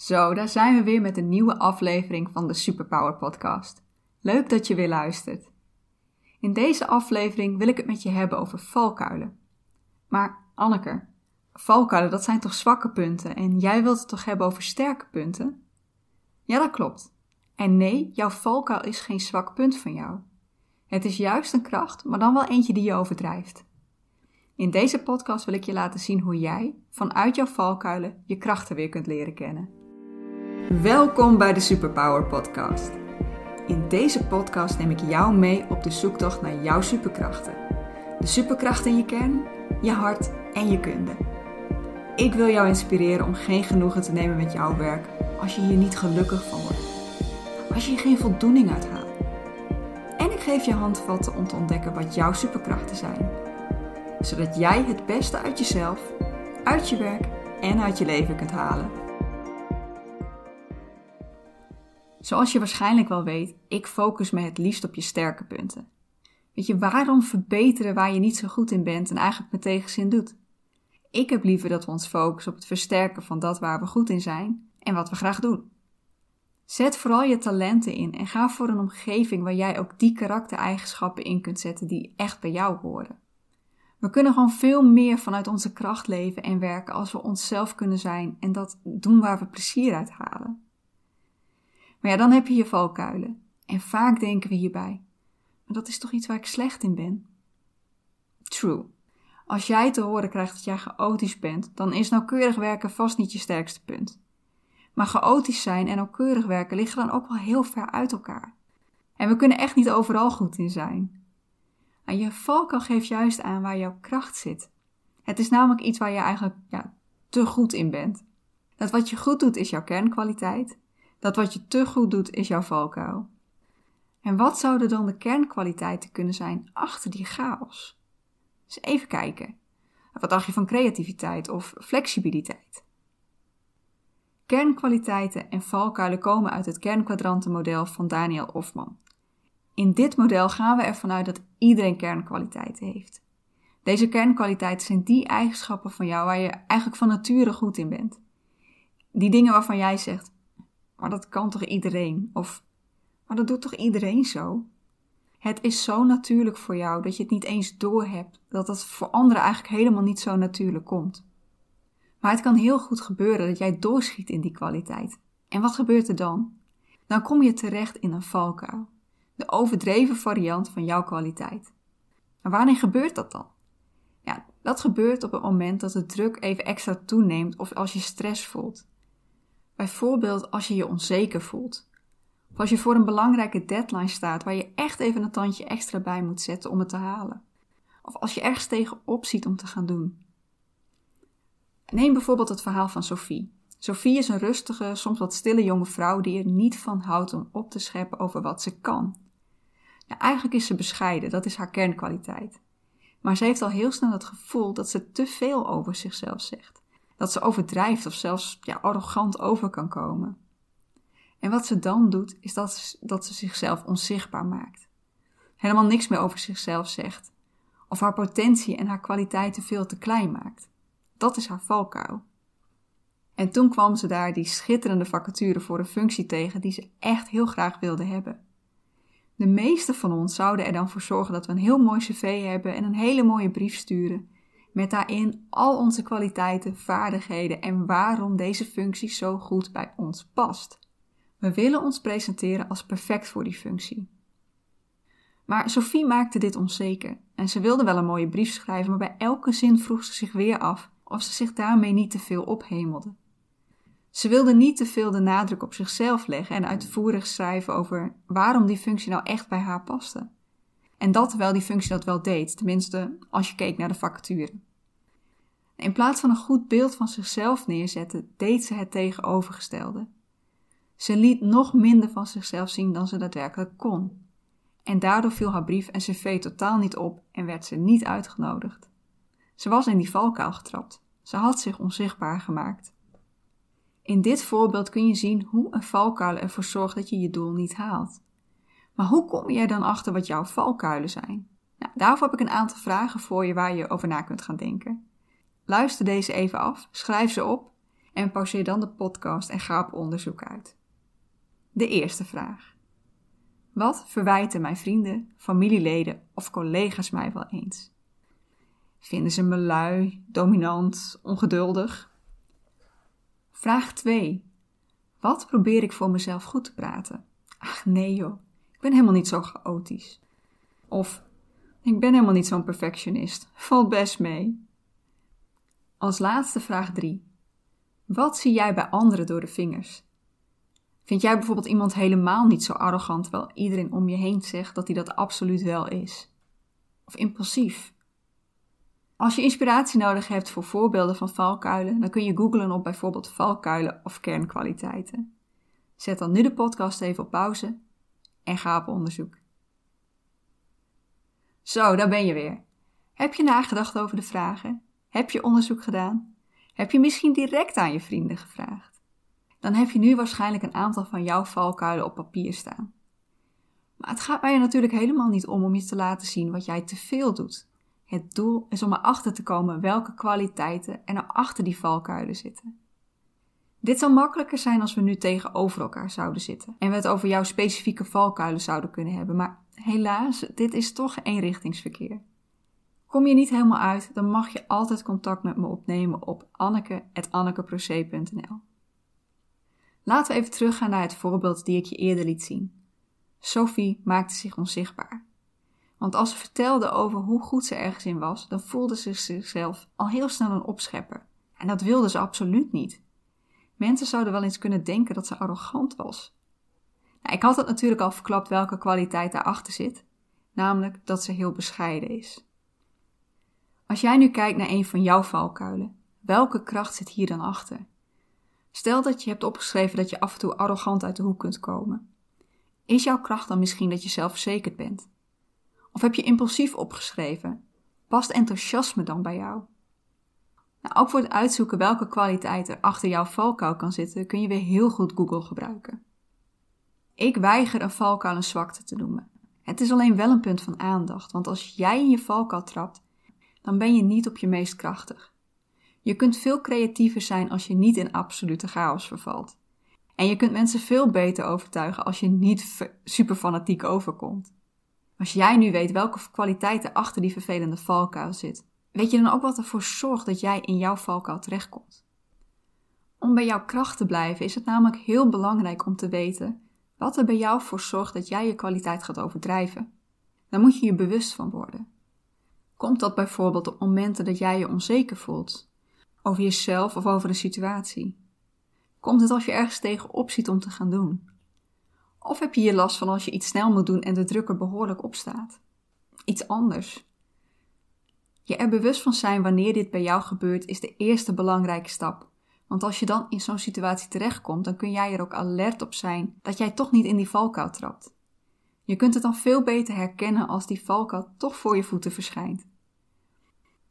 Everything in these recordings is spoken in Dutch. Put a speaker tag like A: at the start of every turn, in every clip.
A: Zo, daar zijn we weer met een nieuwe aflevering van de Superpower Podcast. Leuk dat je weer luistert. In deze aflevering wil ik het met je hebben over valkuilen. Maar Anneke, valkuilen dat zijn toch zwakke punten en jij wilt het toch hebben over sterke punten? Ja, dat klopt. En nee, jouw valkuil is geen zwak punt van jou. Het is juist een kracht, maar dan wel eentje die je overdrijft. In deze podcast wil ik je laten zien hoe jij, vanuit jouw valkuilen, je krachten weer kunt leren kennen. Welkom bij de Superpower Podcast. In deze podcast neem ik jou mee op de zoektocht naar jouw superkrachten. De superkrachten in je kern, je hart en je kunde. Ik wil jou inspireren om geen genoegen te nemen met jouw werk als je hier niet gelukkig van wordt. Als je hier geen voldoening uit haalt. En ik geef je handvatten om te ontdekken wat jouw superkrachten zijn. Zodat jij het beste uit jezelf, uit je werk en uit je leven kunt halen. Zoals je waarschijnlijk wel weet, ik focus me het liefst op je sterke punten. Weet je, waarom verbeteren waar je niet zo goed in bent en eigenlijk met tegenzin doet? Ik heb liever dat we ons focussen op het versterken van dat waar we goed in zijn en wat we graag doen. Zet vooral je talenten in en ga voor een omgeving waar jij ook die karaktereigenschappen in kunt zetten die echt bij jou horen. We kunnen gewoon veel meer vanuit onze kracht leven en werken als we onszelf kunnen zijn en dat doen waar we plezier uit halen. Maar ja, dan heb je je valkuilen. En vaak denken we hierbij: maar dat is toch iets waar ik slecht in ben? True. Als jij te horen krijgt dat jij chaotisch bent, dan is nauwkeurig werken vast niet je sterkste punt. Maar chaotisch zijn en nauwkeurig werken liggen dan ook wel heel ver uit elkaar. En we kunnen echt niet overal goed in zijn. En je valkuil geeft juist aan waar jouw kracht zit. Het is namelijk iets waar je eigenlijk ja, te goed in bent. Dat wat je goed doet is jouw kernkwaliteit dat wat je te goed doet is jouw valkuil. En wat zouden dan de kernkwaliteiten kunnen zijn achter die chaos? Dus even kijken. Wat dacht je van creativiteit of flexibiliteit? Kernkwaliteiten en valkuilen komen uit het kernkwadrantenmodel van Daniel Hofman. In dit model gaan we ervan uit dat iedereen kernkwaliteiten heeft. Deze kernkwaliteiten zijn die eigenschappen van jou waar je eigenlijk van nature goed in bent. Die dingen waarvan jij zegt: maar dat kan toch iedereen? Of, maar dat doet toch iedereen zo? Het is zo natuurlijk voor jou dat je het niet eens doorhebt, dat het voor anderen eigenlijk helemaal niet zo natuurlijk komt. Maar het kan heel goed gebeuren dat jij doorschiet in die kwaliteit. En wat gebeurt er dan? Dan kom je terecht in een valkuil. De overdreven variant van jouw kwaliteit. Maar wanneer gebeurt dat dan? Ja, dat gebeurt op het moment dat de druk even extra toeneemt of als je stress voelt. Bijvoorbeeld als je je onzeker voelt. Of als je voor een belangrijke deadline staat waar je echt even een tandje extra bij moet zetten om het te halen. Of als je ergens tegenop ziet om te gaan doen. Neem bijvoorbeeld het verhaal van Sophie. Sophie is een rustige, soms wat stille jonge vrouw die er niet van houdt om op te scheppen over wat ze kan. Nou, eigenlijk is ze bescheiden, dat is haar kernkwaliteit. Maar ze heeft al heel snel het gevoel dat ze te veel over zichzelf zegt dat ze overdrijft of zelfs ja, arrogant over kan komen. En wat ze dan doet, is dat dat ze zichzelf onzichtbaar maakt. Helemaal niks meer over zichzelf zegt. Of haar potentie en haar kwaliteiten veel te klein maakt. Dat is haar valkuil. En toen kwam ze daar die schitterende vacature voor een functie tegen die ze echt heel graag wilde hebben. De meeste van ons zouden er dan voor zorgen dat we een heel mooi cv hebben en een hele mooie brief sturen met daarin al onze kwaliteiten, vaardigheden en waarom deze functie zo goed bij ons past. We willen ons presenteren als perfect voor die functie. Maar Sophie maakte dit onzeker en ze wilde wel een mooie brief schrijven, maar bij elke zin vroeg ze zich weer af of ze zich daarmee niet te veel ophemelde. Ze wilde niet te veel de nadruk op zichzelf leggen en uitvoerig schrijven over waarom die functie nou echt bij haar paste. En dat terwijl die functie dat wel deed, tenminste als je keek naar de vacature. In plaats van een goed beeld van zichzelf neerzetten, deed ze het tegenovergestelde. Ze liet nog minder van zichzelf zien dan ze daadwerkelijk kon. En daardoor viel haar brief en cv totaal niet op en werd ze niet uitgenodigd. Ze was in die valkuil getrapt. Ze had zich onzichtbaar gemaakt. In dit voorbeeld kun je zien hoe een valkuil ervoor zorgt dat je je doel niet haalt. Maar hoe kom jij dan achter wat jouw valkuilen zijn? Nou, daarvoor heb ik een aantal vragen voor je waar je over na kunt gaan denken. Luister deze even af, schrijf ze op En pauzeer dan de podcast en ga op onderzoek uit. De eerste vraag. Wat verwijten mijn vrienden, familieleden of collega's mij wel eens? Vinden ze me lui, dominant, ongeduldig? Vraag 2. Wat probeer ik voor mezelf goed te praten? Ach nee joh, ik ben helemaal niet zo chaotisch. Of ik ben helemaal niet zo'n perfectionist. Valt best mee. Als laatste vraag 3. Wat zie jij bij anderen door de vingers? Vind jij bijvoorbeeld iemand helemaal niet zo arrogant, terwijl iedereen om je heen zegt dat hij dat absoluut wel is? Of impulsief? Als je inspiratie nodig hebt voor voorbeelden van valkuilen, dan kun je googlen op bijvoorbeeld valkuilen of kernkwaliteiten. Zet dan nu de podcast even op pauze en ga op onderzoek. Zo, daar ben je weer. Heb je nagedacht over de vragen? Heb je onderzoek gedaan? Heb je misschien direct aan je vrienden gevraagd? Dan heb je nu waarschijnlijk een aantal van jouw valkuilen op papier staan. Maar het gaat mij er natuurlijk helemaal niet om om je te laten zien wat jij te veel doet. Het doel is om erachter te komen welke kwaliteiten er nou achter die valkuilen zitten. Dit zou makkelijker zijn als we nu tegenover elkaar zouden zitten en we het over jouw specifieke valkuilen zouden kunnen hebben, maar helaas, dit is toch eenrichtingsverkeer. Kom je niet helemaal uit, dan mag je altijd contact met me opnemen op anneke.annekeproce.nl Laten we even teruggaan naar het voorbeeld die ik je eerder liet zien. Sophie maakte zich onzichtbaar. Want als ze vertelde over hoe goed ze ergens in was, dan voelde ze zichzelf al heel snel een opschepper. En dat wilde ze absoluut niet. Mensen zouden wel eens kunnen denken dat ze arrogant was. Nou, ik had het natuurlijk al verklapt welke kwaliteit daarachter zit, namelijk dat ze heel bescheiden is. Als jij nu kijkt naar een van jouw valkuilen, welke kracht zit hier dan achter? Stel dat je hebt opgeschreven dat je af en toe arrogant uit de hoek kunt komen. Is jouw kracht dan misschien dat je zelfverzekerd bent? Of heb je impulsief opgeschreven? Past enthousiasme dan bij jou? Nou, ook voor het uitzoeken welke kwaliteit er achter jouw valkuil kan zitten, kun je weer heel goed Google gebruiken. Ik weiger een valkuil een zwakte te noemen. Het is alleen wel een punt van aandacht, want als jij in je valkuil trapt, dan ben je niet op je meest krachtig. Je kunt veel creatiever zijn als je niet in absolute chaos vervalt. En je kunt mensen veel beter overtuigen als je niet super fanatiek overkomt. Als jij nu weet welke kwaliteiten achter die vervelende valkuil zit, weet je dan ook wat ervoor zorgt dat jij in jouw valkuil terechtkomt. Om bij jouw kracht te blijven is het namelijk heel belangrijk om te weten wat er bij jou voor zorgt dat jij je kwaliteit gaat overdrijven. Daar moet je je bewust van worden. Komt dat bijvoorbeeld op momenten dat jij je onzeker voelt? Over jezelf of over een situatie? Komt het als je ergens tegenop ziet om te gaan doen? Of heb je je last van als je iets snel moet doen en de druk er behoorlijk op staat? Iets anders. Je er bewust van zijn wanneer dit bij jou gebeurt is de eerste belangrijke stap. Want als je dan in zo'n situatie terechtkomt, dan kun jij er ook alert op zijn dat jij toch niet in die valkuil trapt. Je kunt het dan veel beter herkennen als die valkuil toch voor je voeten verschijnt.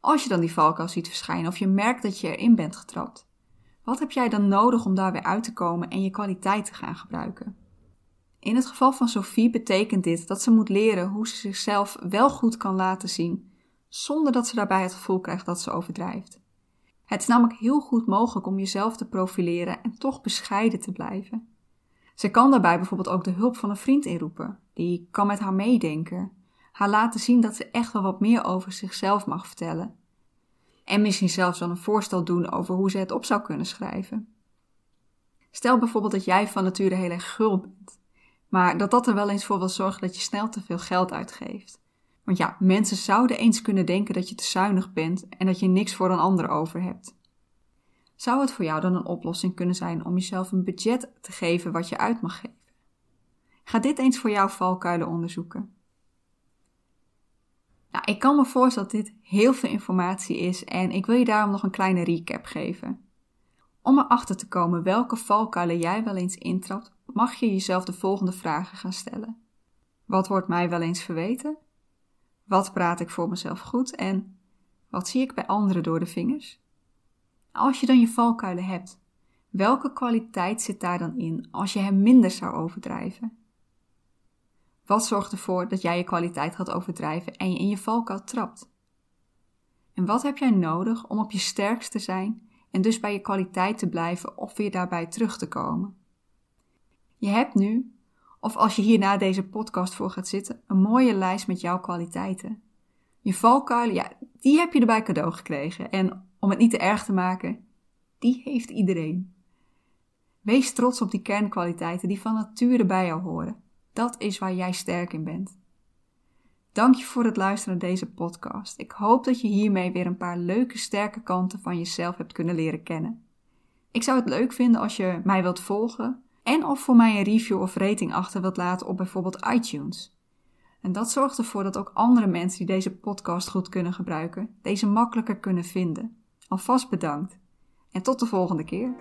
A: Als je dan die valkuil ziet verschijnen of je merkt dat je erin bent getrapt, wat heb jij dan nodig om daar weer uit te komen en je kwaliteit te gaan gebruiken? In het geval van Sophie betekent dit dat ze moet leren hoe ze zichzelf wel goed kan laten zien, zonder dat ze daarbij het gevoel krijgt dat ze overdrijft. Het is namelijk heel goed mogelijk om jezelf te profileren en toch bescheiden te blijven. Ze kan daarbij bijvoorbeeld ook de hulp van een vriend inroepen, die kan met haar meedenken, haar laten zien dat ze echt wel wat meer over zichzelf mag vertellen. En misschien zelfs dan een voorstel doen over hoe ze het op zou kunnen schrijven. Stel bijvoorbeeld dat jij van nature heel erg gul bent, maar dat dat er wel eens voor wil zorgen dat je snel te veel geld uitgeeft. Want ja, mensen zouden eens kunnen denken dat je te zuinig bent en dat je niks voor een ander over hebt. Zou het voor jou dan een oplossing kunnen zijn om jezelf een budget te geven wat je uit mag geven? Ga dit eens voor jouw valkuilen onderzoeken. Nou, ik kan me voorstellen dat dit heel veel informatie is en ik wil je daarom nog een kleine recap geven. Om erachter te komen welke valkuilen jij wel eens intrapt, mag je jezelf de volgende vragen gaan stellen. Wat wordt mij wel eens verweten? Wat praat ik voor mezelf goed en wat zie ik bij anderen door de vingers? Als je dan je valkuilen hebt, welke kwaliteit zit daar dan in als je hem minder zou overdrijven? Wat zorgt ervoor dat jij je kwaliteit gaat overdrijven en je in je valkuil trapt? En wat heb jij nodig om op je sterkst te zijn en dus bij je kwaliteit te blijven of weer daarbij terug te komen. Je hebt nu, of als je hier na deze podcast voor gaat zitten, een mooie lijst met jouw kwaliteiten. Je valkuilen, ja, die heb je erbij cadeau gekregen. En om het niet te erg te maken, die heeft iedereen. Wees trots op die kernkwaliteiten die van nature bij jou horen. Dat is waar jij sterk in bent. Dank je voor het luisteren naar deze podcast. Ik hoop dat je hiermee weer een paar leuke, sterke kanten van jezelf hebt kunnen leren kennen. Ik zou het leuk vinden als je mij wilt volgen en of voor mij een review of rating achter wilt laten op bijvoorbeeld iTunes. En dat zorgt ervoor dat ook andere mensen die deze podcast goed kunnen gebruiken, deze makkelijker kunnen vinden. Alvast bedankt. En tot de volgende keer.